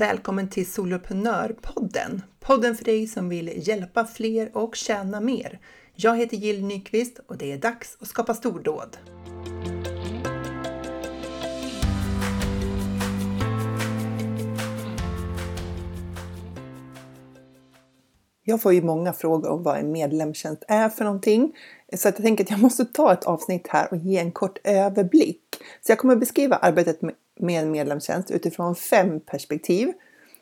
Välkommen till Soloprenörpodden! Podden för dig som vill hjälpa fler och tjäna mer. Jag heter Jill Nyqvist och det är dags att skapa stordåd. Jag får ju många frågor om vad en medlemstjänst är för någonting. Så att jag tänker att jag måste ta ett avsnitt här och ge en kort överblick. Så jag kommer beskriva arbetet med med en medlemstjänst utifrån fem perspektiv.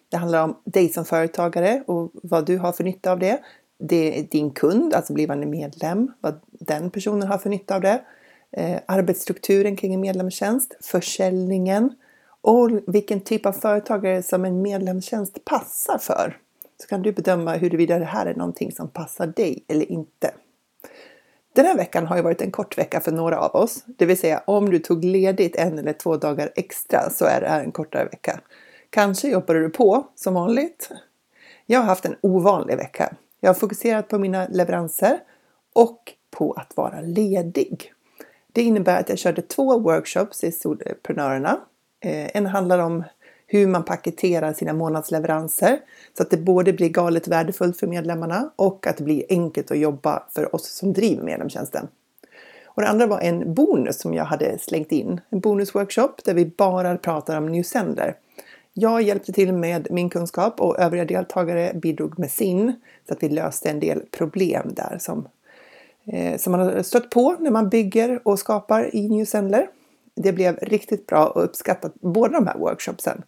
Det handlar om dig som företagare och vad du har för nytta av det. Det är din kund, alltså blivande medlem, vad den personen har för nytta av det. Eh, arbetsstrukturen kring en medlemstjänst, försäljningen och vilken typ av företagare som en medlemstjänst passar för. Så kan du bedöma huruvida det här är någonting som passar dig eller inte. Den här veckan har ju varit en kort vecka för några av oss. Det vill säga om du tog ledigt en eller två dagar extra så är det här en kortare vecka. Kanske jobbade du på som vanligt. Jag har haft en ovanlig vecka. Jag har fokuserat på mina leveranser och på att vara ledig. Det innebär att jag körde två workshops i Solprenörerna. Eh, en handlar om hur man paketerar sina månadsleveranser så att det både blir galet värdefullt för medlemmarna och att det blir enkelt att jobba för oss som driver medlemstjänsten. Och det andra var en bonus som jag hade slängt in, en bonusworkshop där vi bara pratar om Newsender. Jag hjälpte till med min kunskap och övriga deltagare bidrog med sin så att vi löste en del problem där som, eh, som man har stött på när man bygger och skapar i Newsendler. Det blev riktigt bra och uppskattat båda de här workshopsen.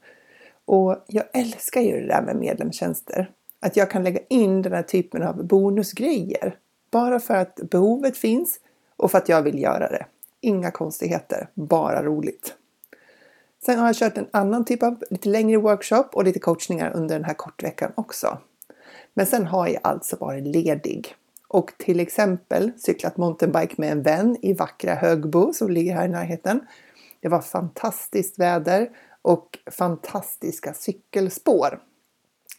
Och jag älskar ju det där med medlemstjänster. Att jag kan lägga in den här typen av bonusgrejer. Bara för att behovet finns och för att jag vill göra det. Inga konstigheter, bara roligt. Sen har jag kört en annan typ av lite längre workshop och lite coachningar under den här kortveckan också. Men sen har jag alltså varit ledig och till exempel cyklat mountainbike med en vän i vackra Högbo som ligger här i närheten. Det var fantastiskt väder och fantastiska cykelspår.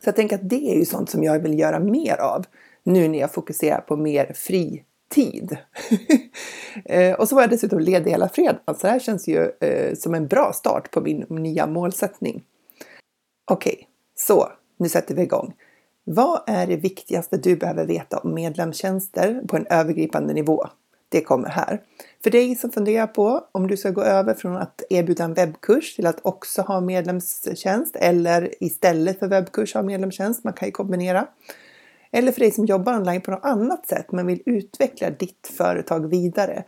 Så jag tänker att det är ju sånt som jag vill göra mer av nu när jag fokuserar på mer fri tid. Eh, och så var jag dessutom ledig hela fredagen, så det här känns ju eh, som en bra start på min nya målsättning. Okej, okay, så nu sätter vi igång. Vad är det viktigaste du behöver veta om medlemstjänster på en övergripande nivå? Det kommer här. För dig som funderar på om du ska gå över från att erbjuda en webbkurs till att också ha medlemstjänst eller istället för webbkurs ha medlemstjänst. Man kan ju kombinera. Eller för dig som jobbar online på något annat sätt men vill utveckla ditt företag vidare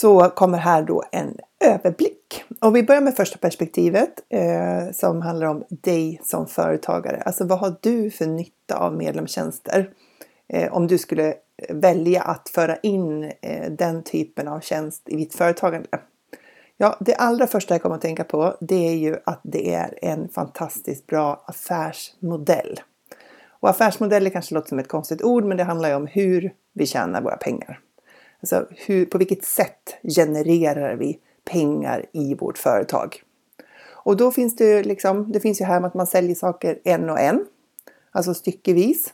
så kommer här då en överblick. Och vi börjar med första perspektivet eh, som handlar om dig som företagare. Alltså vad har du för nytta av medlemstjänster? Eh, om du skulle eh, välja att föra in eh, den typen av tjänst i ditt företagande. Ja, det allra första jag kommer att tänka på det är ju att det är en fantastiskt bra affärsmodell. Och affärsmodeller kanske låter som ett konstigt ord men det handlar ju om hur vi tjänar våra pengar. Alltså hur, på vilket sätt genererar vi pengar i vårt företag? Och då finns det liksom, det finns ju här med att man säljer saker en och en, alltså styckevis.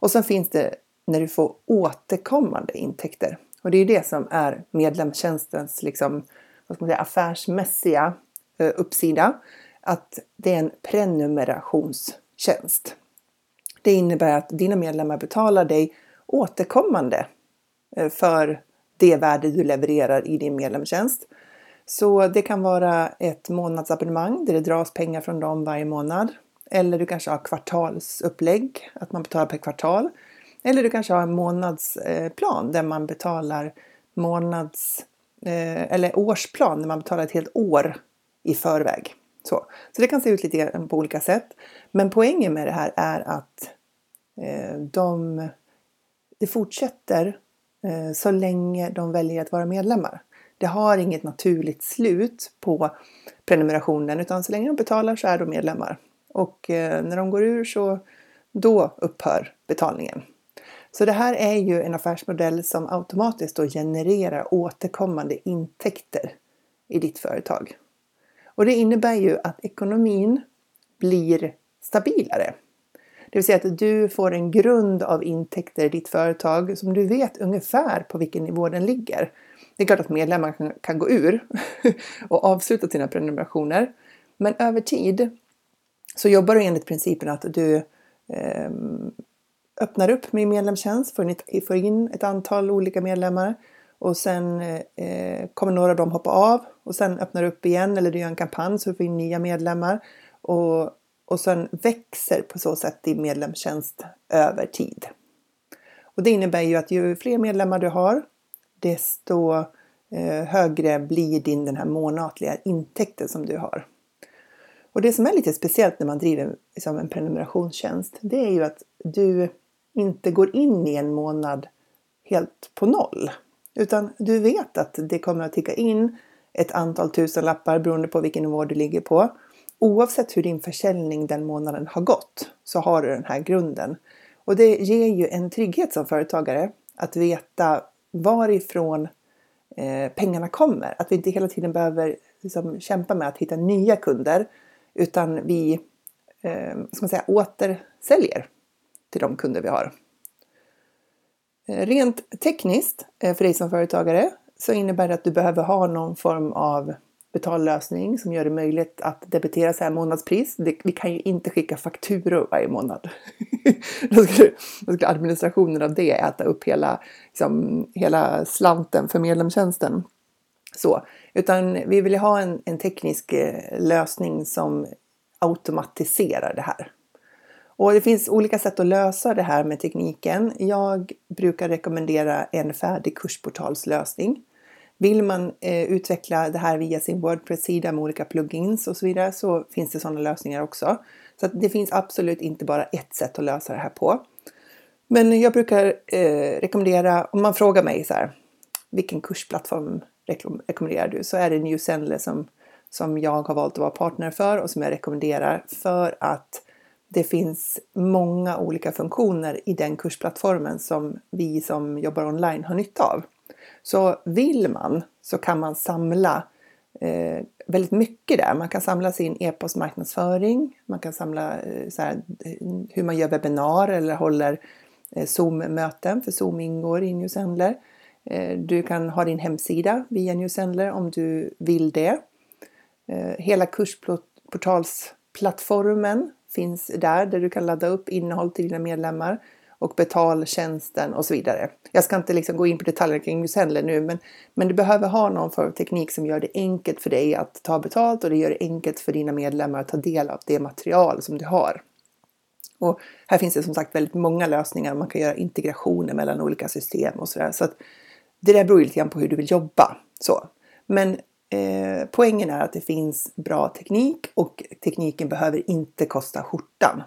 Och sen finns det när du får återkommande intäkter. Och det är det som är medlemstjänstens liksom, vad ska man säga, affärsmässiga eh, uppsida. Att det är en prenumerationstjänst. Det innebär att dina medlemmar betalar dig återkommande eh, för det värde du levererar i din medlemstjänst. Så det kan vara ett månadsabonnemang där det dras pengar från dem varje månad. Eller du kanske har kvartalsupplägg, att man betalar per kvartal. Eller du kanske har en månadsplan eh, där man betalar månads eh, eller årsplan där man betalar ett helt år i förväg. Så, så det kan se ut lite på olika sätt. Men poängen med det här är att eh, de, det fortsätter så länge de väljer att vara medlemmar. Det har inget naturligt slut på prenumerationen utan så länge de betalar så är de medlemmar. Och eh, när de går ur så då upphör betalningen. Så det här är ju en affärsmodell som automatiskt då genererar återkommande intäkter i ditt företag. Och det innebär ju att ekonomin blir stabilare. Det vill säga att du får en grund av intäkter i ditt företag som du vet ungefär på vilken nivå den ligger. Det är klart att medlemmar kan, kan gå ur och avsluta sina prenumerationer. Men över tid så jobbar du enligt principen att du eh, öppnar upp med medlemstjänst, får in ett antal olika medlemmar och sen eh, kommer några av dem hoppa av och sen öppnar du upp igen eller du gör en kampanj så du får in nya medlemmar och, och sen växer på så sätt din medlemstjänst över tid. Och det innebär ju att ju fler medlemmar du har desto eh, högre blir din den här månatliga intäkten som du har. Och det som är lite speciellt när man driver liksom, en prenumerationstjänst det är ju att du inte går in i en månad helt på noll. Utan du vet att det kommer att ticka in ett antal tusenlappar beroende på vilken nivå du ligger på. Oavsett hur din försäljning den månaden har gått så har du den här grunden. Och det ger ju en trygghet som företagare att veta varifrån eh, pengarna kommer. Att vi inte hela tiden behöver liksom, kämpa med att hitta nya kunder utan vi eh, ska man säga, återsäljer till de kunder vi har. Eh, rent tekniskt eh, för dig som företagare så innebär det att du behöver ha någon form av betallösning som gör det möjligt att debitera så här månadspris. vi kan ju inte skicka fakturor varje månad. då, skulle, då skulle administrationen av det äta upp hela, liksom, hela slanten för medlemstjänsten. Så, utan vi vill ha en, en teknisk eh, lösning som automatiserar det här. Och det finns olika sätt att lösa det här med tekniken. Jag brukar rekommendera en färdig kursportalslösning. Vill man eh, utveckla det här via sin Wordpress-sida med olika plugins och så vidare så finns det sådana lösningar också. Så det finns absolut inte bara ett sätt att lösa det här på. Men jag brukar eh, rekommendera, om man frågar mig så här, vilken kursplattform rekommenderar du? Så är det New Zenler som, som jag har valt att vara partner för och som jag rekommenderar för att det finns många olika funktioner i den kursplattformen som vi som jobbar online har nytta av. Så vill man så kan man samla eh, väldigt mycket där. Man kan samla sin e-postmarknadsföring, man kan samla eh, så här, hur man gör webbinar eller håller eh, Zoom-möten, för Zoom ingår i Newsendler. Eh, du kan ha din hemsida via Newsendler om du vill det. Eh, hela kursportalsplattformen finns där, där du kan ladda upp innehåll till dina medlemmar och betaltjänsten och så vidare. Jag ska inte liksom gå in på detaljer kring Newsendler nu, men, men du behöver ha någon form av teknik som gör det enkelt för dig att ta betalt och det gör det enkelt för dina medlemmar att ta del av det material som du har. Och här finns det som sagt väldigt många lösningar. Man kan göra integrationer mellan olika system och sådär. Så att det där beror lite grann på hur du vill jobba. Så. Men eh, poängen är att det finns bra teknik och tekniken behöver inte kosta skjortan.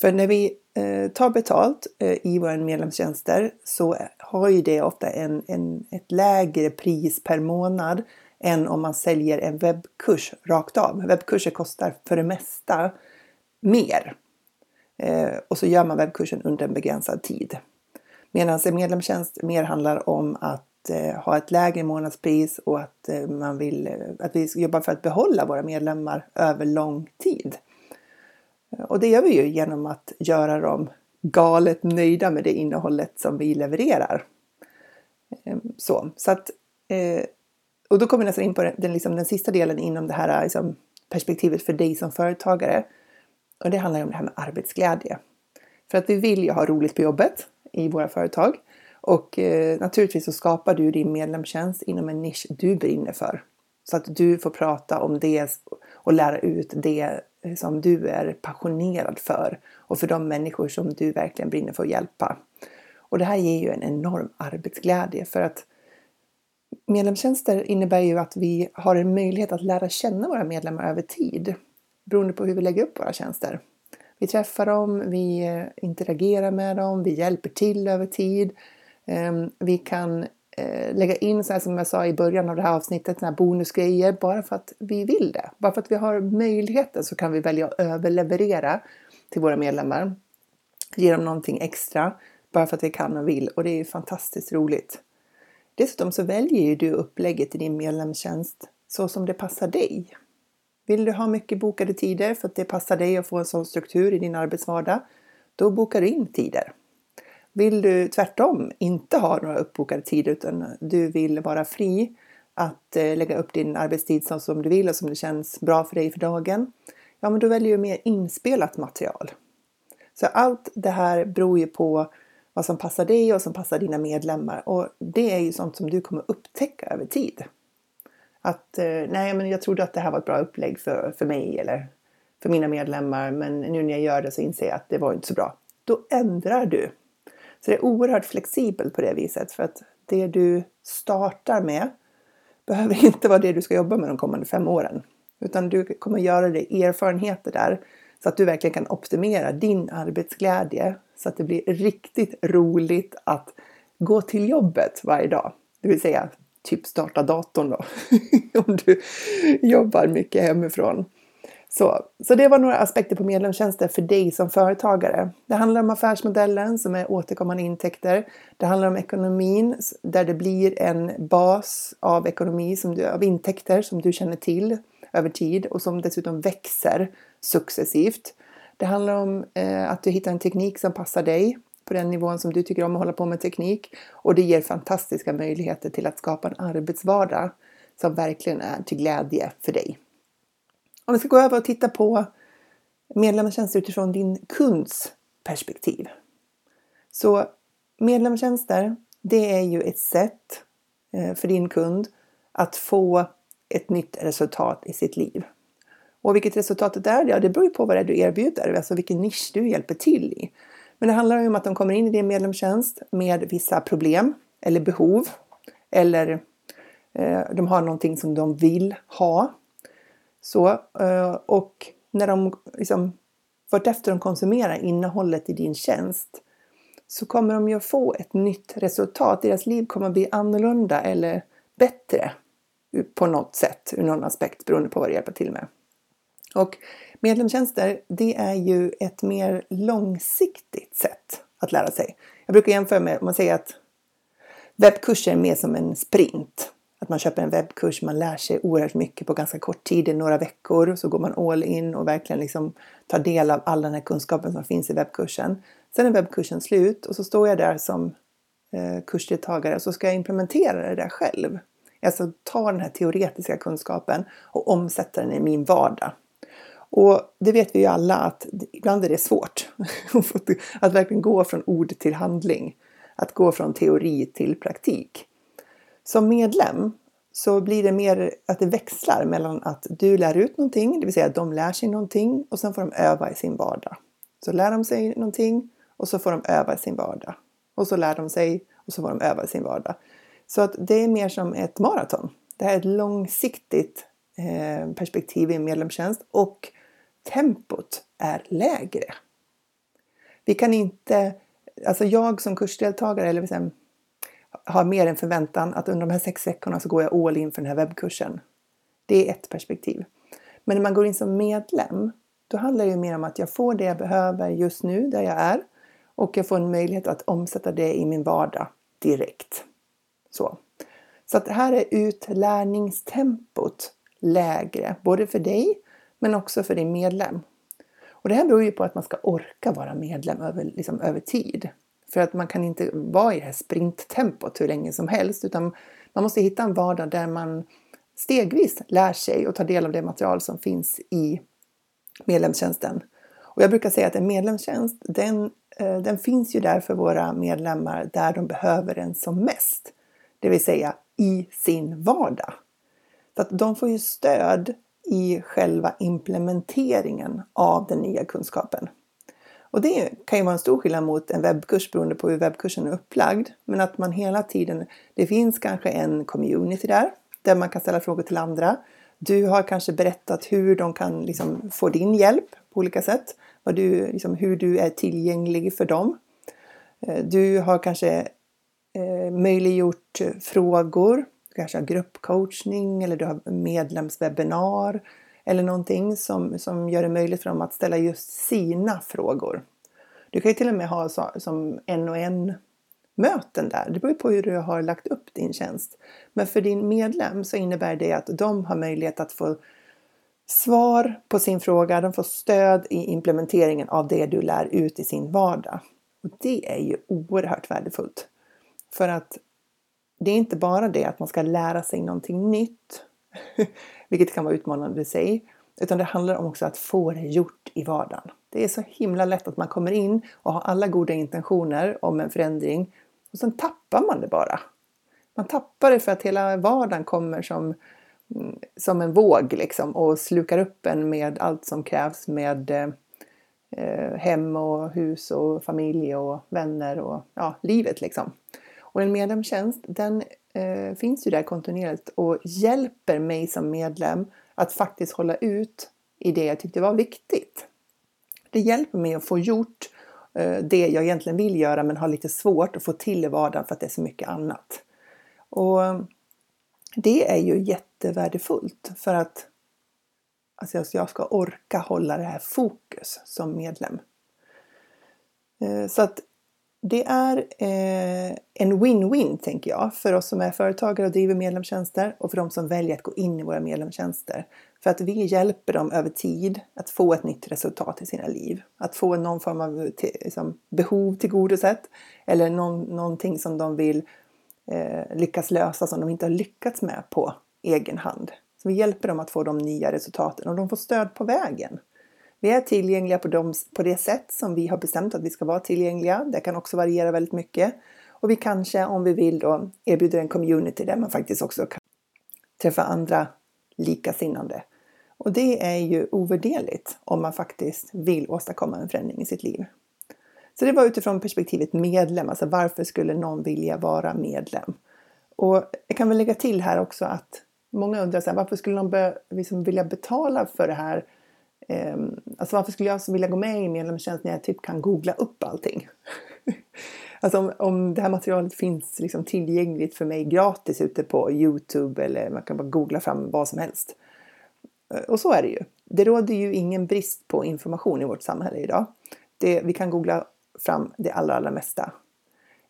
För när vi eh, tar betalt eh, i våra medlemstjänster så har ju det ofta en, en, ett lägre pris per månad än om man säljer en webbkurs rakt av. Webbkurser kostar för det mesta mer. Eh, och så gör man webbkursen under en begränsad tid. Medan en medlemstjänst mer handlar om att eh, ha ett lägre månadspris och att eh, man vill eh, att vi jobbar för att behålla våra medlemmar över lång tid. Och det gör vi ju genom att göra dem galet nöjda med det innehållet som vi levererar. Ehm, så, så att, eh, och då kommer vi nästan in på den, liksom, den sista delen inom det här liksom, perspektivet för dig som företagare. Och det handlar om det här med arbetsglädje. För att vi vill ju ha roligt på jobbet i våra företag. Och eh, naturligtvis så skapar du din medlemstjänst inom en nisch du brinner för. Så att du får prata om det och lära ut det eh, som du är passionerad för och för de människor som du verkligen brinner för att hjälpa. Och det här ger ju en enorm arbetsglädje för att medlemstjänster innebär ju att vi har en möjlighet att lära känna våra medlemmar över tid beroende på hur vi lägger upp våra tjänster. Vi träffar dem, vi eh, interagerar med dem, vi hjälper till över tid. Ehm, vi kan eh, lägga in, så här som jag sa i början av det här avsnittet, här bonusgrejer bara för att vi vill det. Bara för att vi har möjligheten så kan vi välja att överleverera till våra medlemmar. Ge dem någonting extra bara för att vi kan och vill och det är fantastiskt roligt. Dessutom så väljer ju du upplägget i din medlemstjänst så som det passar dig. Vill du ha mycket bokade tider för att det passar dig att få en sån struktur i din arbetsvardag? Då bokar du in tider. Vill du tvärtom inte ha några uppbokade tider utan du vill vara fri att eh, lägga upp din arbetstid som du vill och som det känns bra för dig för dagen. ja men då väljer du mer inspelat material. Så allt det här beror ju på vad som passar dig och som passar dina medlemmar och det är ju sånt som du kommer upptäcka över tid. Att eh, nej, men jag trodde att det här var ett bra upplägg för, för mig eller för mina medlemmar men nu när jag gör det så inser jag att det var inte så bra. Då ändrar du. Så det är oerhört flexibelt på det viset för att det du startar med behöver inte vara det du ska jobba med de kommande fem åren. Utan du kommer göra dig erfarenheter där så att du verkligen kan optimera din arbetsglädje så att det blir riktigt roligt att gå till jobbet varje dag. Det vill säga typ starta datorn då, om du jobbar mycket hemifrån. Så, så det var några aspekter på medlemstjänster för dig som företagare. Det handlar om affärsmodellen som är återkommande intäkter. Det handlar om ekonomin där det blir en bas av ekonomi, som du, av intäkter som du känner till över tid och som dessutom växer successivt. Det handlar om eh, att du hittar en teknik som passar dig på den nivån som du tycker om att hålla på med teknik och det ger fantastiska möjligheter till att skapa en arbetsvardag som verkligen är till glädje för dig. Om vi ska gå över och titta på medlemstjänster utifrån din kunds perspektiv. Så medlemstjänster, det är ju ett sätt eh, för din kund att få ett nytt resultat i sitt liv. Och vilket resultatet är, ja, det beror ju på vad det är du erbjuder, alltså vilken nisch du hjälper till i. Men det handlar ju om att de kommer in i din medlemstjänst med vissa problem eller behov eller eh, de har någonting som de vill ha. Så, eh, och när de liksom, vartefter de konsumerar innehållet i din tjänst så kommer de ju att få ett nytt resultat. Deras liv kommer att bli annorlunda eller bättre på något sätt ur någon aspekt beroende på vad du hjälper till med. Och medlemstjänster, det är ju ett mer långsiktigt sätt att lära sig. Jag brukar jämföra med, om man säger att webbkurser är mer som en sprint. Att man köper en webbkurs, man lär sig oerhört mycket på ganska kort tid, i några veckor, så går man all in och verkligen liksom tar del av all den här kunskapen som finns i webbkursen. Sen är webbkursen slut och så står jag där som eh, kursdeltagare och så ska jag implementera det där själv. Alltså ta den här teoretiska kunskapen och omsätta den i min vardag. Och det vet vi ju alla att ibland är det svårt att verkligen gå från ord till handling. Att gå från teori till praktik. Som medlem så blir det mer att det växlar mellan att du lär ut någonting, det vill säga att de lär sig någonting och sen får de öva i sin vardag. Så lär de sig någonting och så får de öva i sin vardag. Och så lär de sig och så får de öva i sin vardag. Så att det är mer som ett maraton. Det här är ett långsiktigt eh, perspektiv i en medlemstjänst och tempot är lägre. Vi kan inte, alltså jag som kursdeltagare eller liksom, har mer än förväntan att under de här sex veckorna så går jag all in för den här webbkursen. Det är ett perspektiv. Men när man går in som medlem, då handlar det mer om att jag får det jag behöver just nu där jag är och jag får en möjlighet att omsätta det i min vardag direkt. Så, så att här är utlärningstempot lägre, både för dig men också för din medlem. Och det här beror ju på att man ska orka vara medlem över, liksom, över tid. För att man kan inte vara i det här sprinttempot hur länge som helst utan man måste hitta en vardag där man stegvis lär sig och tar del av det material som finns i medlemstjänsten. Och jag brukar säga att en medlemstjänst den, eh, den finns ju där för våra medlemmar där de behöver den som mest. Det vill säga i sin vardag. Så att de får ju stöd i själva implementeringen av den nya kunskapen. Och det kan ju vara en stor skillnad mot en webbkurs beroende på hur webbkursen är upplagd. Men att man hela tiden, det finns kanske en community där, där man kan ställa frågor till andra. Du har kanske berättat hur de kan liksom få din hjälp på olika sätt. Vad du, liksom, hur du är tillgänglig för dem. Eh, du har kanske eh, möjliggjort eh, frågor du kanske har gruppcoachning eller du har medlemswebbinar eller någonting som, som gör det möjligt för dem att ställa just sina frågor. Du kan ju till och med ha så, som en och en möten där. Det beror på hur du har lagt upp din tjänst. Men för din medlem så innebär det att de har möjlighet att få svar på sin fråga. De får stöd i implementeringen av det du lär ut i sin vardag. Och det är ju oerhört värdefullt. För att det är inte bara det att man ska lära sig någonting nytt, vilket kan vara utmanande i sig, Utan det handlar om också att få det gjort i vardagen. Det är så himla lätt att man kommer in och har alla goda intentioner om en förändring och sen tappar man det bara. Man tappar det för att hela vardagen kommer som, mm, som en våg liksom och slukar upp en med allt som krävs med eh, hem och hus och familj och vänner och ja, livet liksom. Och en medlemstjänst den eh, finns ju där kontinuerligt och hjälper mig som medlem att faktiskt hålla ut i det jag tyckte var viktigt. Det hjälper mig att få gjort eh, det jag egentligen vill göra men har lite svårt att få till i vardagen för att det är så mycket annat. Och eh, det är ju jättevärdefullt för att alltså jag ska orka hålla det här fokus som medlem. Eh, så att det är eh, en win-win tänker jag för oss som är företagare och driver medlemstjänster och för de som väljer att gå in i våra medlemstjänster. För att vi hjälper dem över tid att få ett nytt resultat i sina liv. Att få någon form av liksom, behov tillgodosett eller någon, någonting som de vill eh, lyckas lösa som de inte har lyckats med på egen hand. Så vi hjälper dem att få de nya resultaten och de får stöd på vägen. Vi är tillgängliga på, dem, på det sätt som vi har bestämt att vi ska vara tillgängliga. Det kan också variera väldigt mycket. Och vi kanske, om vi vill, då, erbjuder en community där man faktiskt också kan träffa andra likasinnande. Och det är ju ovärderligt om man faktiskt vill åstadkomma en förändring i sitt liv. Så det var utifrån perspektivet medlem, alltså varför skulle någon vilja vara medlem? Och jag kan väl lägga till här också att många undrar så här, varför skulle någon be, liksom vilja betala för det här Ehm, alltså varför skulle jag vilja gå med i medlemstjänst när jag typ kan googla upp allting? alltså om, om det här materialet finns liksom tillgängligt för mig gratis ute på Youtube eller man kan bara googla fram vad som helst. Eh, och så är det ju. Det råder ju ingen brist på information i vårt samhälle idag. Det, vi kan googla fram det allra, allra mesta.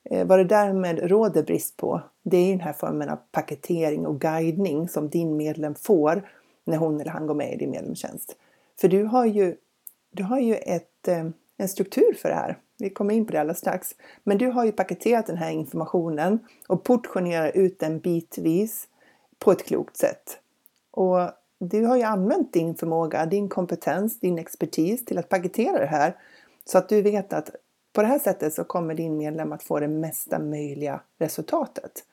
Eh, vad det därmed råder brist på, det är den här formen av paketering och guidning som din medlem får när hon eller han går med i din medlemstjänst. För du har ju, du har ju ett, eh, en struktur för det här. Vi kommer in på det alldeles strax. Men du har ju paketerat den här informationen och portionerar ut den bitvis på ett klokt sätt. Och du har ju använt din förmåga, din kompetens, din expertis till att paketera det här så att du vet att på det här sättet så kommer din medlem att få det mesta möjliga resultatet.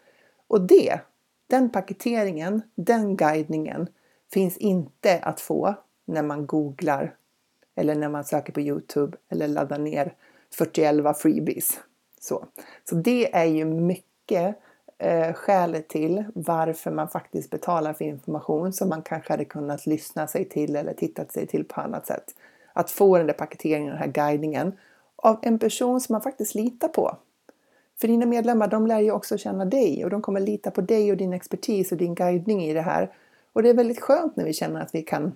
Och det, den paketeringen, den guidningen finns inte att få när man googlar eller när man söker på Youtube eller laddar ner 411 freebies. Så, så det är ju mycket eh, skälet till varför man faktiskt betalar för information som man kanske hade kunnat lyssna sig till eller tittat sig till på annat sätt. Att få den där paketeringen, den här guidningen av en person som man faktiskt litar på. För dina medlemmar, de lär ju också känna dig och de kommer lita på dig och din expertis och din guidning i det här. Och det är väldigt skönt när vi känner att vi kan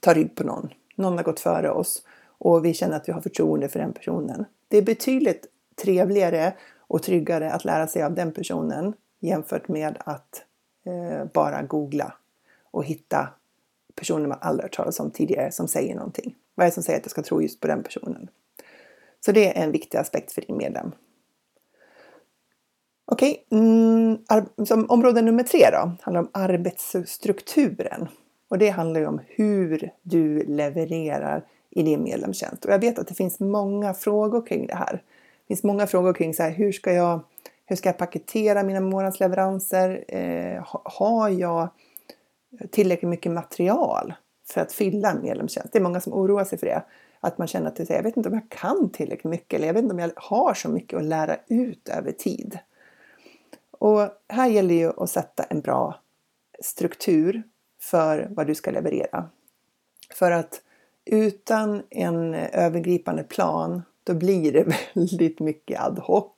ta rygg på någon. Någon har gått före oss och vi känner att vi har förtroende för den personen. Det är betydligt trevligare och tryggare att lära sig av den personen jämfört med att eh, bara googla och hitta personer man aldrig hört talas om tidigare som säger någonting. Vad är det som säger att jag ska tro just på den personen? Så det är en viktig aspekt för din medlem. Okej, okay. mm, område nummer tre då handlar om arbetsstrukturen. Och det handlar ju om hur du levererar i din medlemstjänst. Och jag vet att det finns många frågor kring det här. Det finns många frågor kring så här, hur ska jag, hur ska jag paketera mina månadsleveranser? Eh, har jag tillräckligt mycket material för att fylla en medlemstjänst? Det är många som oroar sig för det. Att man känner att jag vet inte om jag kan tillräckligt mycket eller jag vet inte om jag har så mycket att lära ut över tid. Och här gäller det ju att sätta en bra struktur för vad du ska leverera. För att utan en övergripande plan då blir det väldigt mycket ad hoc.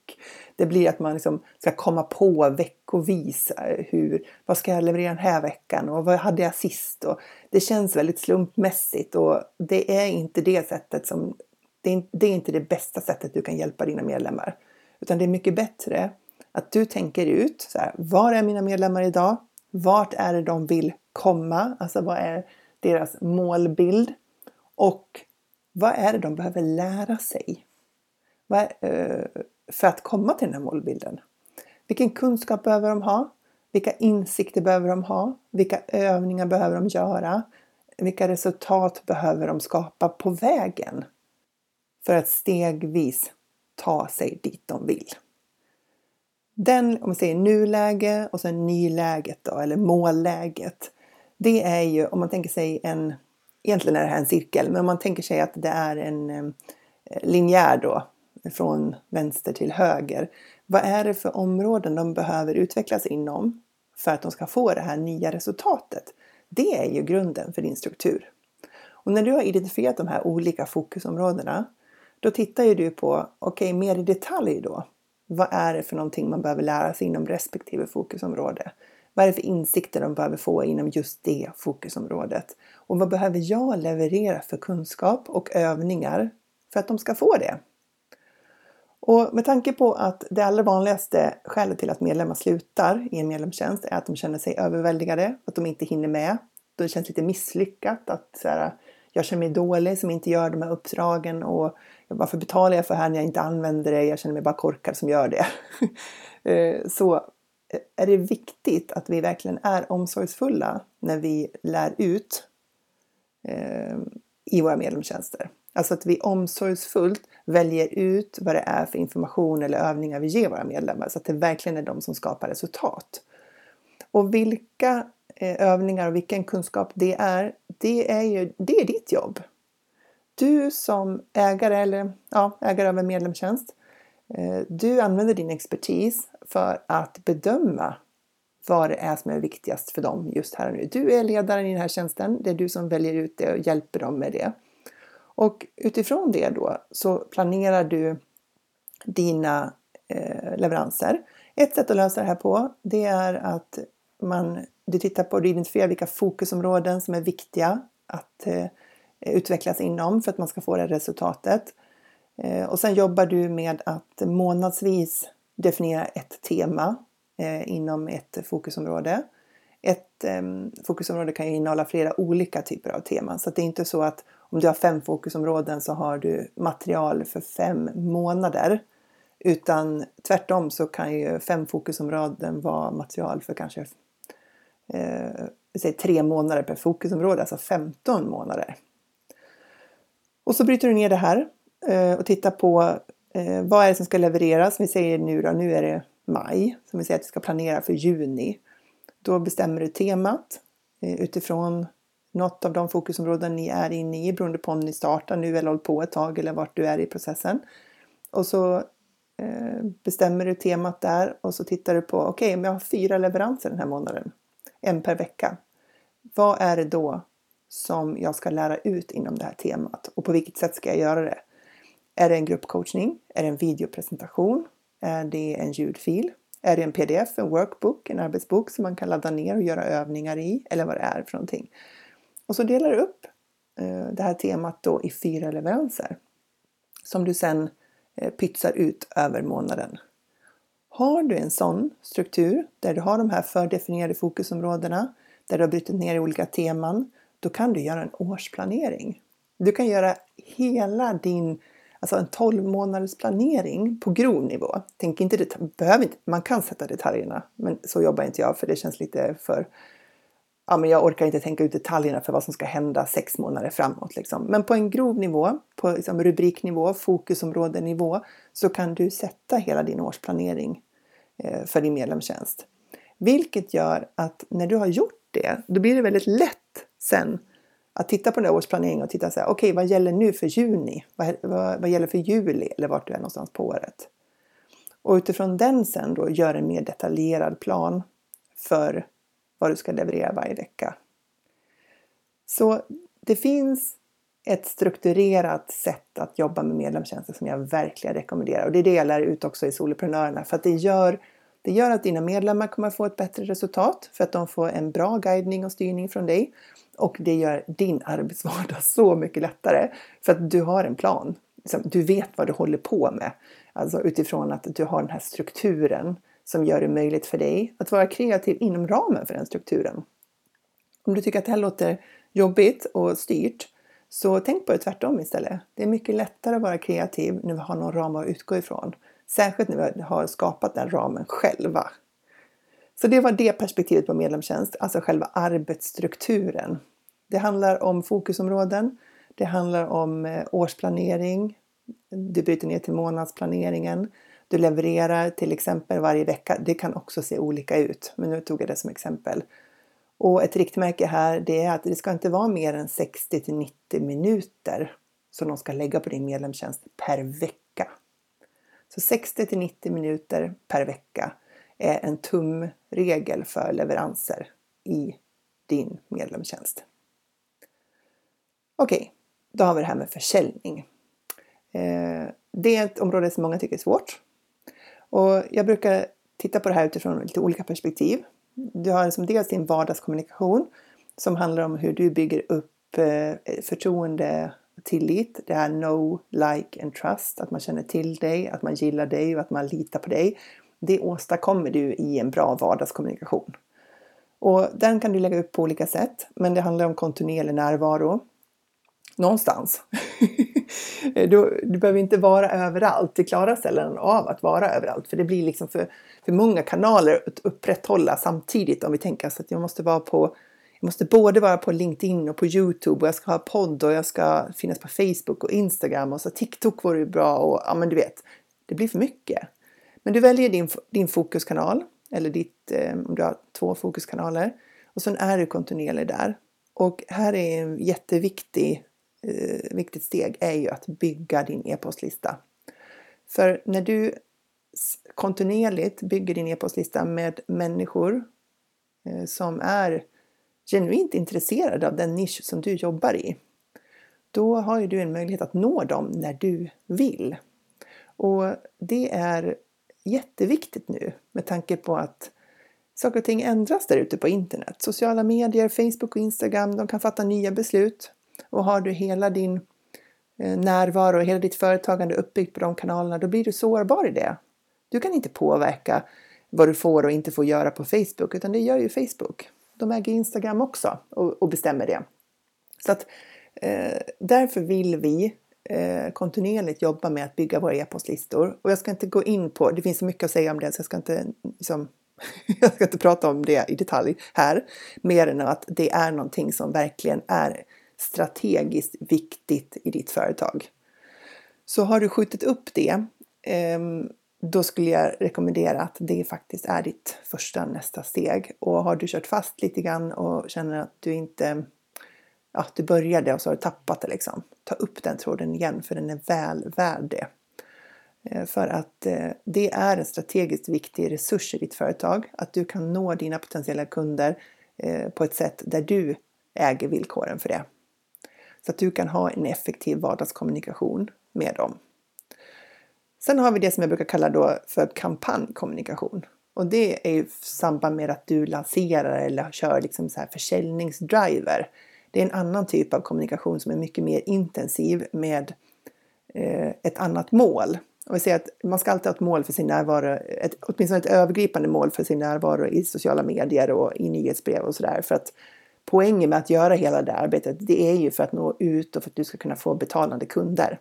Det blir att man liksom ska komma på veckovis eh, hur, vad ska jag leverera den här veckan och vad hade jag sist? Och det känns väldigt slumpmässigt och det är inte det sättet som det är, det är inte det bästa sättet du kan hjälpa dina medlemmar. Utan det är mycket bättre att du tänker ut så här, var är mina medlemmar idag? Vart är det de vill komma? Alltså vad är deras målbild? Och vad är det de behöver lära sig är, eh, för att komma till den här målbilden? Vilken kunskap behöver de ha? Vilka insikter behöver de ha? Vilka övningar behöver de göra? vilka resultat behöver de skapa på vägen för att stegvis ta sig dit de vill. Den, om man säger nuläge och sen nyläget då, eller målläget. Det är ju om man tänker sig en, egentligen är det här en cirkel, men om man tänker sig att det är en eh, linjär då från vänster till höger. Vad är det för områden de behöver utvecklas inom för att de ska få det här nya resultatet? Det är ju grunden för din struktur. Och när du har identifierat de här olika fokusområdena, då tittar ju du på, okej, okay, mer i detalj då. Vad är det för någonting man behöver lära sig inom respektive fokusområde? Vad är det för insikter de behöver få inom just det fokusområdet? Och vad behöver jag leverera för kunskap och övningar för att de ska få det? Och med tanke på att det allra vanligaste skälet till att medlemmar slutar i en medlemstjänst är att de känner sig överväldigade, att de inte hinner med. Det känns lite misslyckat att så här, jag känner mig dålig som inte gör de här uppdragen och varför betalar jag för det här när jag inte använder det? Jag känner mig bara korkad som gör det. Eh, så eh, är det viktigt att vi verkligen är omsorgsfulla när vi lär ut eh, i våra medlemstjänster. Alltså att vi omsorgsfullt väljer ut vad det är för information eller övningar vi ger våra medlemmar så att det verkligen är de som skapar resultat. Och vilka Eh, övningar och vilken kunskap det är, det är ju det är ditt jobb. Du som ägare eller ja, ägare av en medlemstjänst, eh, du använder din expertis för att bedöma vad det är som är viktigast för dem just här och nu. Du är ledaren i den här tjänsten. Det är du som väljer ut det och hjälper dem med det. Och utifrån det då så planerar du dina eh, leveranser. Ett sätt att lösa det här på det är att man, du tittar på du identifierar vilka fokusområden som är viktiga att eh, utvecklas inom för att man ska få det resultatet. Eh, och sen jobbar du med att månadsvis definiera ett tema eh, inom ett fokusområde. Ett eh, fokusområde kan ju innehålla flera olika typer av teman så det är inte så att om du har fem fokusområden så har du material för fem månader. Utan tvärtom så kan ju fem fokusområden vara material för kanske eh, säg tre månader per fokusområde, alltså 15 månader. Och så bryter du ner det här eh, och tittar på eh, vad är det som ska levereras. Vi säger nu då, nu är det maj, som vi säger att vi ska planera för juni. Då bestämmer du temat eh, utifrån något av de fokusområden ni är inne i beroende på om ni startar nu eller hållit på ett tag eller vart du är i processen. Och så eh, bestämmer du temat där och så tittar du på, okej okay, om jag har fyra leveranser den här månaden, en per vecka. Vad är det då som jag ska lära ut inom det här temat och på vilket sätt ska jag göra det? Är det en gruppcoachning? Är det en videopresentation? Är det en ljudfil? Är det en pdf, en workbook, en arbetsbok som man kan ladda ner och göra övningar i? Eller vad det är för någonting. Och så delar du upp eh, det här temat då i fyra leveranser som du sen eh, pytsar ut över månaden. Har du en sån struktur där du har de här fördefinierade fokusområdena, där du har brutit ner i olika teman, då kan du göra en årsplanering. Du kan göra hela din, alltså en 12 månaders planering på grov nivå. Tänk inte, behöver inte, man kan sätta detaljerna, men så jobbar inte jag för det känns lite för ja, men jag orkar inte tänka ut detaljerna för vad som ska hända sex månader framåt. Liksom. Men på en grov nivå, på liksom rubriknivå, fokusområdenivå, så kan du sätta hela din årsplanering Eh, för din medlemstjänst. Vilket gör att när du har gjort det, då blir det väldigt lätt sen att titta på den där årsplaneringen och titta så här, okej, okay, vad gäller nu för juni? Vad, vad, vad gäller för juli eller vart du är någonstans på året? Och utifrån den sen då gör en mer detaljerad plan för vad du ska leverera varje vecka. Så det finns ett strukturerat sätt att jobba med medlemstjänster som jag verkligen rekommenderar. Och det är det jag lär ut också i Soloprenörerna för att det gör, det gör att dina medlemmar kommer få ett bättre resultat för att de får en bra guidning och styrning från dig. Och det gör din arbetsvardag så mycket lättare för att du har en plan. Liksom, du vet vad du håller på med. Alltså utifrån att du har den här strukturen som gör det möjligt för dig att vara kreativ inom ramen för den strukturen. Om du tycker att det här låter jobbigt och styrt så tänk på det tvärtom istället. Det är mycket lättare att vara kreativ när vi har någon ram att utgå ifrån. Särskilt när vi har skapat den ramen själva. Så det var det perspektivet på medlemstjänst, alltså själva arbetsstrukturen. Det handlar om fokusområden. Det handlar om eh, årsplanering. Du bryter ner till månadsplaneringen. Du levererar till exempel varje vecka. Det kan också se olika ut, men nu tog jag det som exempel. Och ett riktmärke här det är att det ska inte vara mer än 60 till 90 minuter som de ska lägga på din medlemstjänst per vecka. Så 60 till 90 minuter per vecka är en tumregel för leveranser i din medlemstjänst. Okej, okay, då har vi det här med försäljning. Eh, det är ett område som många tycker är svårt. Och jag brukar titta på det här utifrån lite olika perspektiv. Du har liksom dels din vardagskommunikation som handlar om hur du bygger upp eh, förtroende och tillit. Det här know, like and trust. Att man känner till dig, att man gillar dig och att man litar på dig. Det åstadkommer du i en bra vardagskommunikation. Och den kan du lägga upp på olika sätt, men det handlar om kontinuerlig närvaro. Någonstans. Eh, du, du behöver inte vara överallt. Det klarar sällan av att vara överallt, för det blir liksom för, för många kanaler att upprätthålla samtidigt om vi tänker så att jag måste vara på jag måste både vara på LinkedIn och på Youtube och jag ska ha podd och jag ska finnas på Facebook och Instagram och så TikTok vore ju bra och ja men du vet, det blir för mycket. Men du väljer din, din fokuskanal eller ditt, eh, om du har två fokuskanaler och sen är du kontinuerlig där. Och här är en jätteviktig eh, viktigt steg är ju att bygga din e-postlista. För när du kontinuerligt bygger din e-postlista med människor eh, som är genuint intresserade av den nisch som du jobbar i, då har ju du en möjlighet att nå dem när du vill. Och det är jätteviktigt nu med tanke på att saker och ting ändras där ute på internet. Sociala medier, Facebook och Instagram, de kan fatta nya beslut. Och har du hela din eh, närvaro och hela ditt företagande uppbyggt på de kanalerna, då blir du sårbar i det. Du kan inte påverka vad du får och inte får göra på Facebook, utan det gör ju Facebook. De äger Instagram också och, och bestämmer det. Så att eh, därför vill vi eh, kontinuerligt jobba med att bygga våra e-postlistor. Och jag ska inte gå in på, det finns så mycket att säga om det så jag ska inte, liksom, jag ska inte prata om det i detalj här. Mer än att det är någonting som verkligen är strategiskt viktigt i ditt företag. Så har du skjutit upp det, ehm, då skulle jag rekommendera att det faktiskt är ditt första nästa steg. Och har du kört fast lite grann och känner att du inte ja, du började och så har du tappat det liksom. Ta upp den tråden igen för den är väl värd det. Eh, för att eh, det är en strategiskt viktig resurs i ditt företag. Att du kan nå dina potentiella kunder eh, på ett sätt där du äger villkoren för det. Så att du kan ha en effektiv vardagskommunikation med dem. Sen har vi det som jag brukar kalla då för kampanjkommunikation. Och det är i samband med att du lanserar eller kör liksom så här försäljningsdriver. Det är en annan typ av kommunikation som är mycket mer intensiv med eh, ett annat mål. Och vi säger att man ska alltid ha ett mål för sin närvaro, ett, åtminstone ett övergripande mål för sin närvaro i sociala medier och i nyhetsbrev och sådär. För att poängen med att göra hela det arbetet, det är ju för att nå ut och för att du ska kunna få betalande kunder.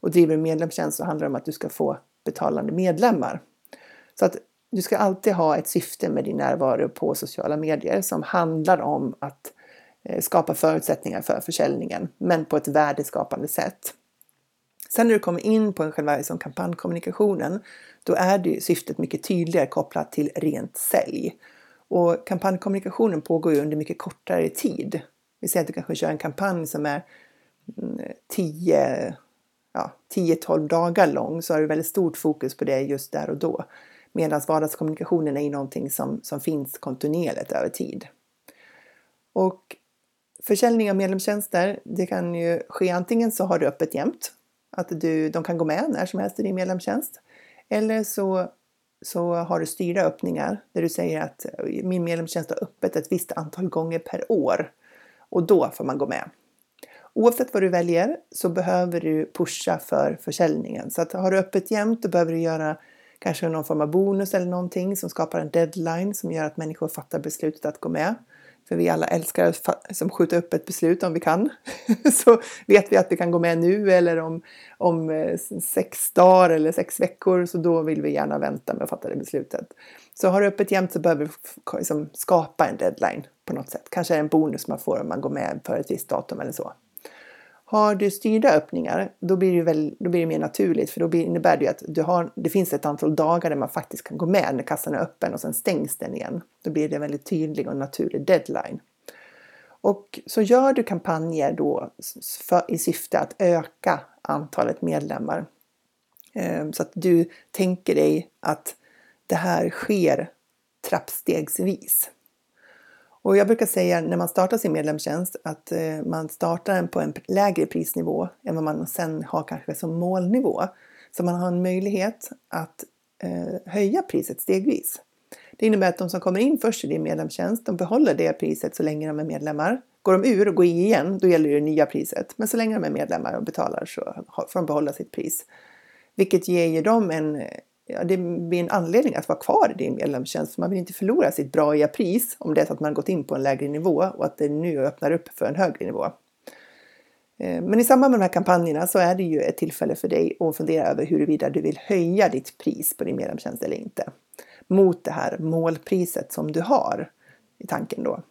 Och driver du medlemstjänst så handlar det om att du ska få betalande medlemmar. Så att du ska alltid ha ett syfte med din närvaro på sociala medier som handlar om att eh, skapa förutsättningar för försäljningen, men på ett värdeskapande sätt. Sen när du kommer in på en själva liksom kampanjkommunikationen, då är det syftet mycket tydligare kopplat till rent sälj. Och kampanjkommunikationen pågår ju under mycket kortare tid. Vi säger att du kanske kör en kampanj som är mm, 10-12 ja, 10-12 dagar lång så har du väldigt stort fokus på det just där och då. Medan vardagskommunikationen är ju någonting som, som finns kontinuerligt över tid. Och försäljning av medlemstjänster, det kan ju ske antingen så har du öppet jämt, att du, de kan gå med när som helst i din medlemstjänst. Eller så så har du styrda öppningar där du säger att eh, min medlemstjänst har öppet ett visst antal gånger per år och då får man gå med. Oavsett vad du väljer så behöver du pusha för försäljningen. Så att har du öppet jämt då behöver du göra kanske någon form av bonus eller någonting som skapar en deadline som gör att människor fattar beslutet att gå med för vi alla älskar att som skjuta upp ett beslut om vi kan. så vet vi att vi kan gå med nu eller om, om eh, sex dagar eller sex veckor så då vill vi gärna vänta med att fatta det beslutet. Så har du öppet jämt så behöver vi liksom, skapa en deadline på något sätt. Kanske en bonus man får om man går med för ett visst datum eller så. Har du styrda öppningar, då blir det, väl, då blir det mer naturligt för då blir, innebär det att du har, det finns ett antal dagar där man faktiskt kan gå med när kassan är öppen och sen stängs den igen. Då blir det en väldigt tydlig och naturlig deadline. Och så gör du kampanjer då för, i syfte att öka antalet medlemmar. Ehm, så att du tänker dig att det här sker trappstegsvis. Och jag brukar säga när man startar sin medlemstjänst att eh, man startar den på en lägre prisnivå än vad man sen har kanske som målnivå. Så man har en möjlighet att eh, höja priset stegvis. Det innebär att de som kommer in först i din medlemstjänst, de behåller det priset så länge de är medlemmar. Går de ur och går i igen, då gäller det nya priset. Men så länge de är medlemmar och betalar så får de behålla sitt pris. Vilket ger dem en ja, det blir en anledning att vara kvar i din medlemstjänst. För man vill inte förlora sitt braiga pris om det är så att man gått in på en lägre nivå och att det nu öppnar upp för en högre nivå. Eh, men i samband med de här kampanjerna så är det ju ett tillfälle för dig att fundera över huruvida du vill höja ditt pris på din medlemstjänst eller inte. Mot det här målpriset som du har i tanken då.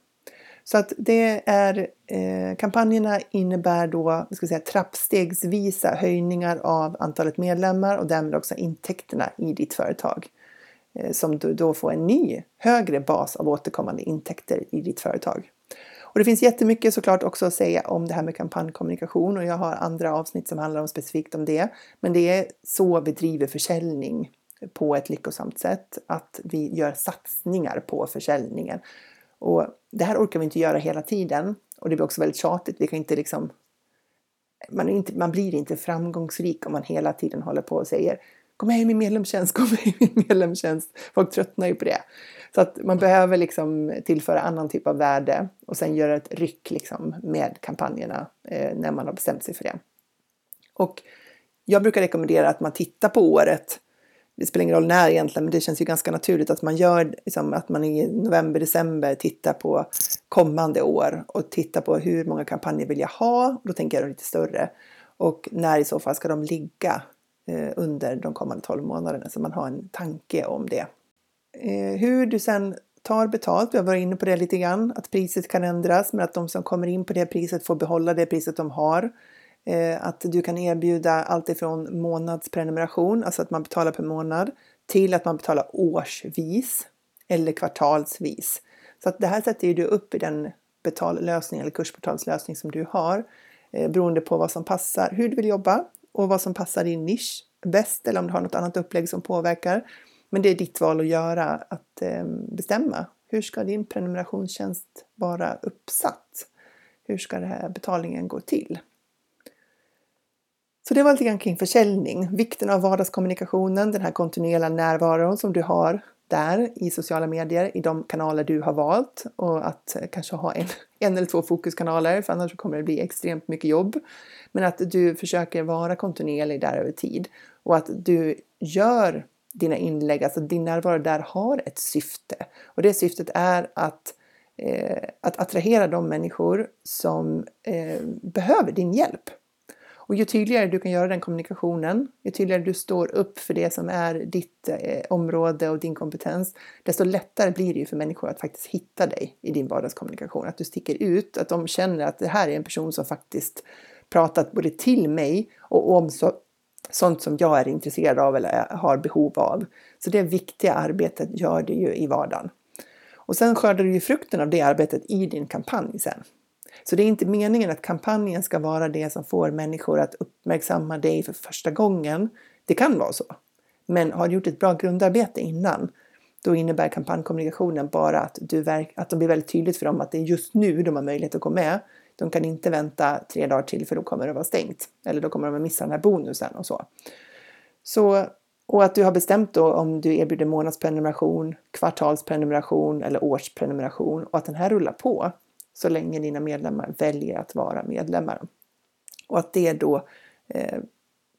Så att det är eh, kampanjerna innebär då ska säga, trappstegsvisa höjningar av antalet medlemmar och därmed också intäkterna i ditt företag. Eh, som du då får en ny högre bas av återkommande intäkter i ditt företag. Och det finns jättemycket såklart också att säga om det här med kampanjkommunikation och jag har andra avsnitt som handlar om specifikt om det. Men det är så vi driver försäljning på ett lyckosamt sätt, att vi gör satsningar på försäljningen. Och det här orkar vi inte göra hela tiden och det blir också väldigt tjatigt. Vi kan inte liksom, man, inte, man blir inte framgångsrik om man hela tiden håller på och säger Kom med i min medlemstjänst, kom med i min medlemstjänst. Folk tröttnar ju på det. Så att man behöver liksom tillföra annan typ av värde och sen göra ett ryck liksom med kampanjerna eh, när man har bestämt sig för det. Och jag brukar rekommendera att man tittar på året det spelar ingen roll när egentligen, men det känns ju ganska naturligt att man gör liksom, att man i november, december tittar på kommande år och tittar på hur många kampanjer vill jag ha? Då tänker jag lite större. Och när i så fall ska de ligga eh, under de kommande 12 månaderna så man har en tanke om det. Eh, hur du sen tar betalt, vi har varit inne på det lite grann, att priset kan ändras men att de som kommer in på det priset får behålla det priset de har. Eh, att du kan erbjuda allt ifrån månadsprenumeration, alltså att man betalar per månad, till att man betalar årsvis eller kvartalsvis. Så att det här sätter ju du upp i den betallösning eller kursportalslösning som du har eh, beroende på vad som passar, hur du vill jobba och vad som passar din nisch bäst eller om du har något annat upplägg som påverkar. Men det är ditt val att göra, att eh, bestämma. Hur ska din prenumerationstjänst vara uppsatt? Hur ska den här betalningen gå till? Så det var lite grann kring försäljning, vikten av vardagskommunikationen, den här kontinuerliga närvaron som du har där i sociala medier, i de kanaler du har valt. Och att kanske ha en, en eller två fokuskanaler för annars kommer det bli extremt mycket jobb. Men att du försöker vara kontinuerlig där över tid. Och att du gör dina inlägg, alltså din närvaro där har ett syfte. Och det syftet är att eh, att attrahera de människor som eh, behöver din hjälp och ju tydligare du kan göra den kommunikationen, ju tydligare du står upp för det som är ditt eh, område och din kompetens, desto lättare blir det ju för människor att faktiskt hitta dig i din vardagskommunikation. Att du sticker ut, att de känner att det här är en person som faktiskt pratat både till mig och om så, sånt som jag är intresserad av eller eh, har behov av. Så det viktiga arbetet gör du ju i vardagen. Och sen skördar du ju frukten av det arbetet i din kampanj sen. Så det är inte meningen att kampanjen ska vara det som får människor att uppmärksamma dig för första gången. Det kan vara så. Men har du gjort ett bra grundarbete innan, då innebär kampanjkommunikationen bara att, du verk, att det blir väldigt tydligt för dem att det är just nu de har möjlighet att gå med. De kan inte vänta tre dagar till för då kommer det vara stängt. Eller då kommer de att missa den här bonusen och så. så och att du har bestämt då om du erbjuder månadsprenumeration, kvartalsprenumeration eller årsprenumeration och att den här rullar på så länge dina medlemmar väljer att vara medlemmar. Och att det då eh,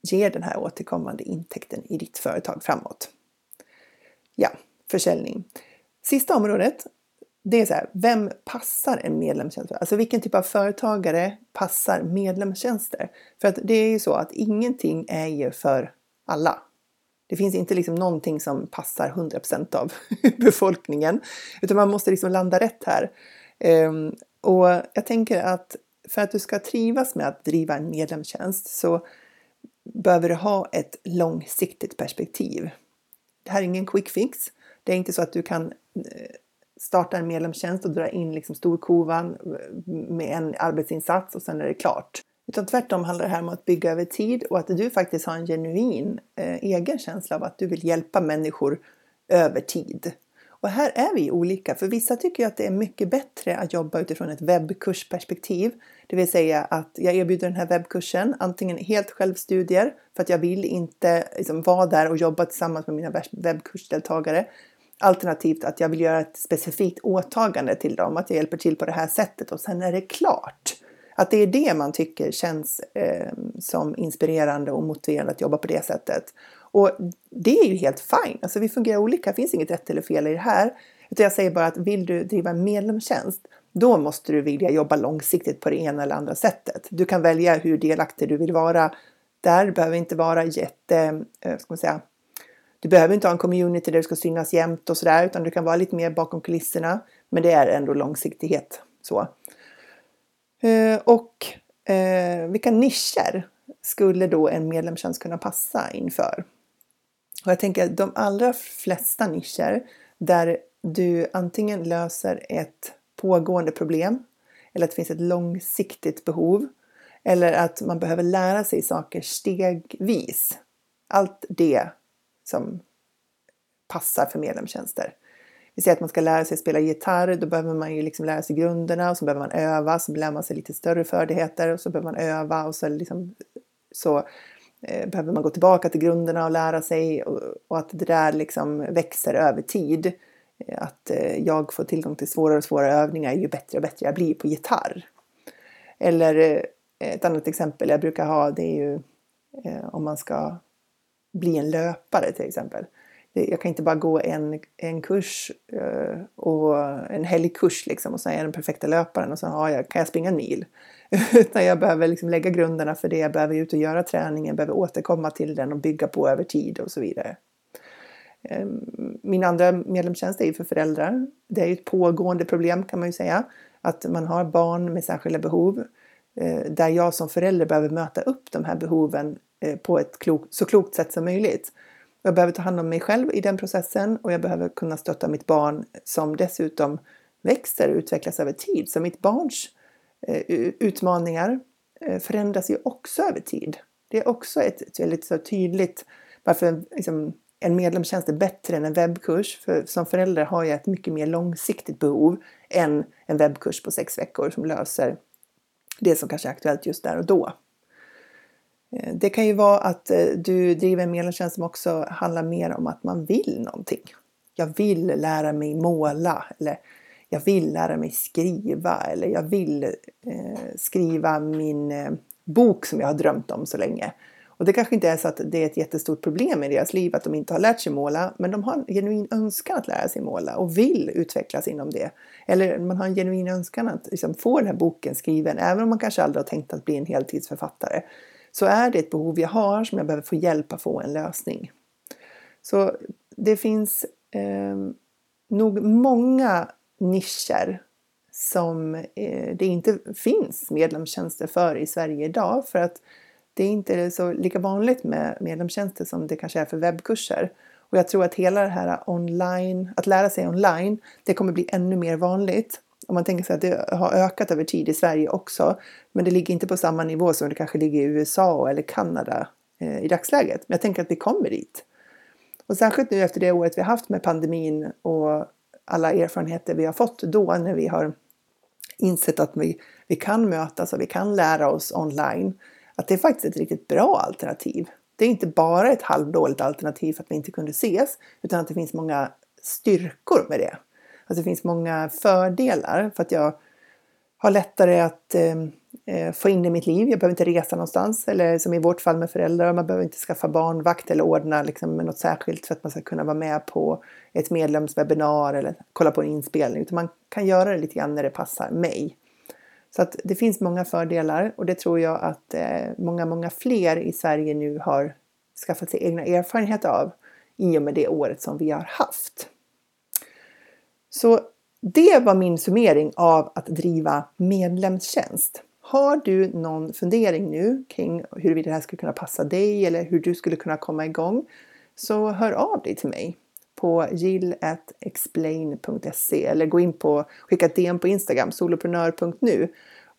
ger den här återkommande intäkten i ditt företag framåt. Ja, försäljning. Sista området, det är så här, vem passar en medlemstjänst? Alltså vilken typ av företagare passar medlemstjänster? För att det är ju så att ingenting är ju för alla. Det finns inte liksom någonting som passar 100% av befolkningen, utan man måste liksom landa rätt här. Um, och jag tänker att för att du ska trivas med att driva en medlemstjänst så behöver du ha ett långsiktigt perspektiv. Det här är ingen quick fix. Det är inte så att du kan eh, starta en medlemstjänst och dra in liksom storkovan eh, med en arbetsinsats och sen är det klart. Utan tvärtom handlar det här om att bygga över tid och att du faktiskt har en genuin eh, egen känsla av att du vill hjälpa människor över tid. Och här är vi olika, för vissa tycker att det är mycket bättre att jobba utifrån ett webbkursperspektiv. Det vill säga att jag erbjuder den här webbkursen, antingen helt självstudier, för att jag vill inte liksom, vara där och jobba tillsammans med mina webbkursdeltagare. Alternativt att jag vill göra ett specifikt åtagande till dem, att jag hjälper till på det här sättet och sen är det klart. Att det är det man tycker känns eh, som inspirerande och motiverande att jobba på det sättet. Och det är ju helt fine. Alltså vi fungerar olika. Det finns inget rätt eller fel i det här. Utan jag säger bara att vill du driva en medlemstjänst, då måste du vilja jobba långsiktigt på det ena eller andra sättet. Du kan välja hur delaktig du vill vara. Där behöver inte vara jätte, eh, ska man säga, du behöver inte ha en community där du ska synas jämt och sådär, utan du kan vara lite mer bakom kulisserna. Men det är ändå långsiktighet. Så. Eh, och eh, vilka nischer skulle då en medlemstjänst kunna passa inför? Och jag tänker att de allra flesta nischer där du antingen löser ett pågående problem eller att det finns ett långsiktigt behov eller att man behöver lära sig saker stegvis. Allt det som passar för medlemstjänster. Vi säger att man ska lära sig spela gitarr, då behöver man ju liksom lära sig grunderna och så behöver man öva, så lär man sig lite större färdigheter och så behöver man öva och så, liksom, så Eh, behöver man gå tillbaka till grunderna och lära sig och, och att det där liksom växer över tid. Eh, att eh, jag får tillgång till svårare och svårare övningar ju bättre och bättre jag blir på gitarr. Eller ett annat exempel jag brukar ha det är ju om man ska bli en löpare till exempel jag kan inte bara gå en, en kurs och en helgkurs liksom och sen är jag den perfekta löparen och sen har jag, kan jag springa en mil. Utan jag behöver liksom lägga grunderna för det, jag behöver ut och göra träningen, behöver återkomma till den och bygga på över tid och så vidare. Ehm, min andra medlemstjänst är ju för föräldrar. Det är ju ett pågående problem kan man ju säga. Att man har barn med särskilda behov. Eh, där jag som förälder behöver möta upp de här behoven eh, på ett klok, så klokt sätt som möjligt. Jag behöver ta hand om mig själv i den processen och jag behöver kunna stötta mitt barn som dessutom växer och utvecklas över tid. Så mitt barns Eh, utmaningar eh, förändras ju också över tid. Det är också ett, ett väldigt så tydligt varför liksom, en medlemstjänst är bättre än en webbkurs. För som förälder har jag ett mycket mer långsiktigt behov än en webbkurs på sex veckor som löser det som kanske är aktuellt just där och då. Eh, det kan ju vara att du driver en medlemstjänst som också handlar mer om att man vill någonting. Jag vill lära mig måla eller jag vill lära mig skriva eller jag vill eh, skriva min eh, bok som jag har drömt om så länge. Och det kanske inte är så att det är ett jättestort problem i deras liv att de inte har lärt sig måla, men de har en genuin önskan att lära sig måla och vill utvecklas inom det. Eller man har en genuin önskan att liksom, få den här boken skriven, även om man kanske aldrig har tänkt att bli en heltidsförfattare så är det ett behov jag har som jag behöver få hjälp att få en lösning. Så det finns eh, nog många nischer som eh, det inte finns medlemstjänster för i Sverige idag för att det är inte så lika vanligt med medlemstjänster som det kanske är för webbkurser. Och jag tror att hela det här online, att lära sig online, det kommer bli ännu mer vanligt. Om man tänker sig att det har ökat över tid i Sverige också. Men det ligger inte på samma nivå som det kanske ligger i USA eller Kanada eh, i dagsläget. Men jag tänker att vi kommer dit. Och särskilt nu efter det året vi haft med pandemin och alla erfarenheter vi har fått då när vi har insett att vi, vi kan mötas och vi kan lära oss online. Att det är faktiskt ett riktigt bra alternativ. Det är inte bara ett halvdåligt alternativ för att vi inte kunde ses utan att det finns många styrkor med det. Alltså det finns många fördelar för att jag har lättare att ehm, eh, få in i mitt liv. Jag behöver inte resa någonstans eller som i vårt fall med föräldrar, man behöver inte skaffa barnvakt eller ordna liksom, med något särskilt för att man ska kunna vara med på ett medlemswebinar eller kolla på en inspelning. Utan man kan göra det lite grann när det passar mig. Så att det finns många fördelar och det tror jag att eh, många, många fler i Sverige nu har skaffat sig egna erfarenheter av i och med det året som vi har haft. Så det var min summering av att driva medlemstjänst. Har du någon fundering nu kring huruvida det här skulle kunna passa dig eller hur du skulle kunna komma igång så hör av dig till mig på jill.explain.se eller gå in på skicka ett DM på Instagram soloprenör.nu.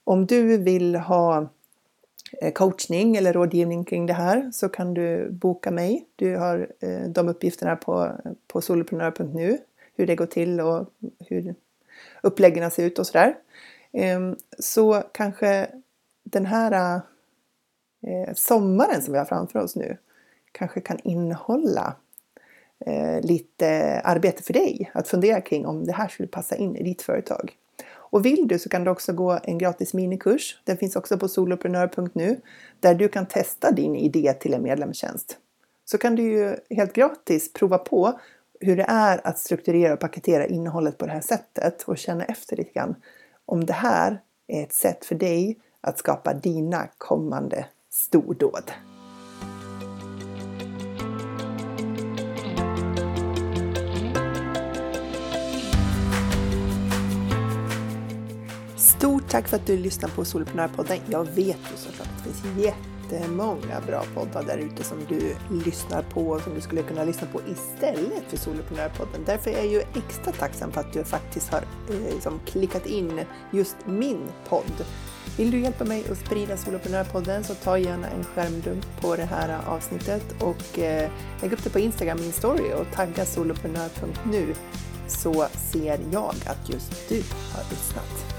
Om du vill ha eh, coachning eller rådgivning kring det här så kan du boka mig. Du har eh, de uppgifterna på, på soloprenör.nu hur det går till och hur uppläggen ser ut och sådär. Ehm, så kanske den här eh, sommaren som vi har framför oss nu kanske kan innehålla eh, lite arbete för dig att fundera kring om det här skulle passa in i ditt företag. Och vill du så kan du också gå en gratis minikurs. Den finns också på soloprenör.nu där du kan testa din idé till en medlemstjänst. Så kan du ju helt gratis prova på hur det är att strukturera och paketera innehållet på det här sättet och känna efter lite grann om det här är ett sätt för dig att skapa dina kommande stordåd. Stort tack för att du lyssnar på Soloprenörpodden. Jag vet ju såklart att det finns jättemånga bra poddar där ute som du lyssnar på och som du skulle kunna lyssna på istället för Soloprenörpodden. Därför är jag ju extra tacksam för att du faktiskt har eh, liksom, klickat in just min podd. Vill du hjälpa mig att sprida Soloprenörpodden så ta gärna en skärmdump på det här avsnittet och eh, lägg upp det på Instagram min story och tagga soloprenör.nu så ser jag att just du har lyssnat.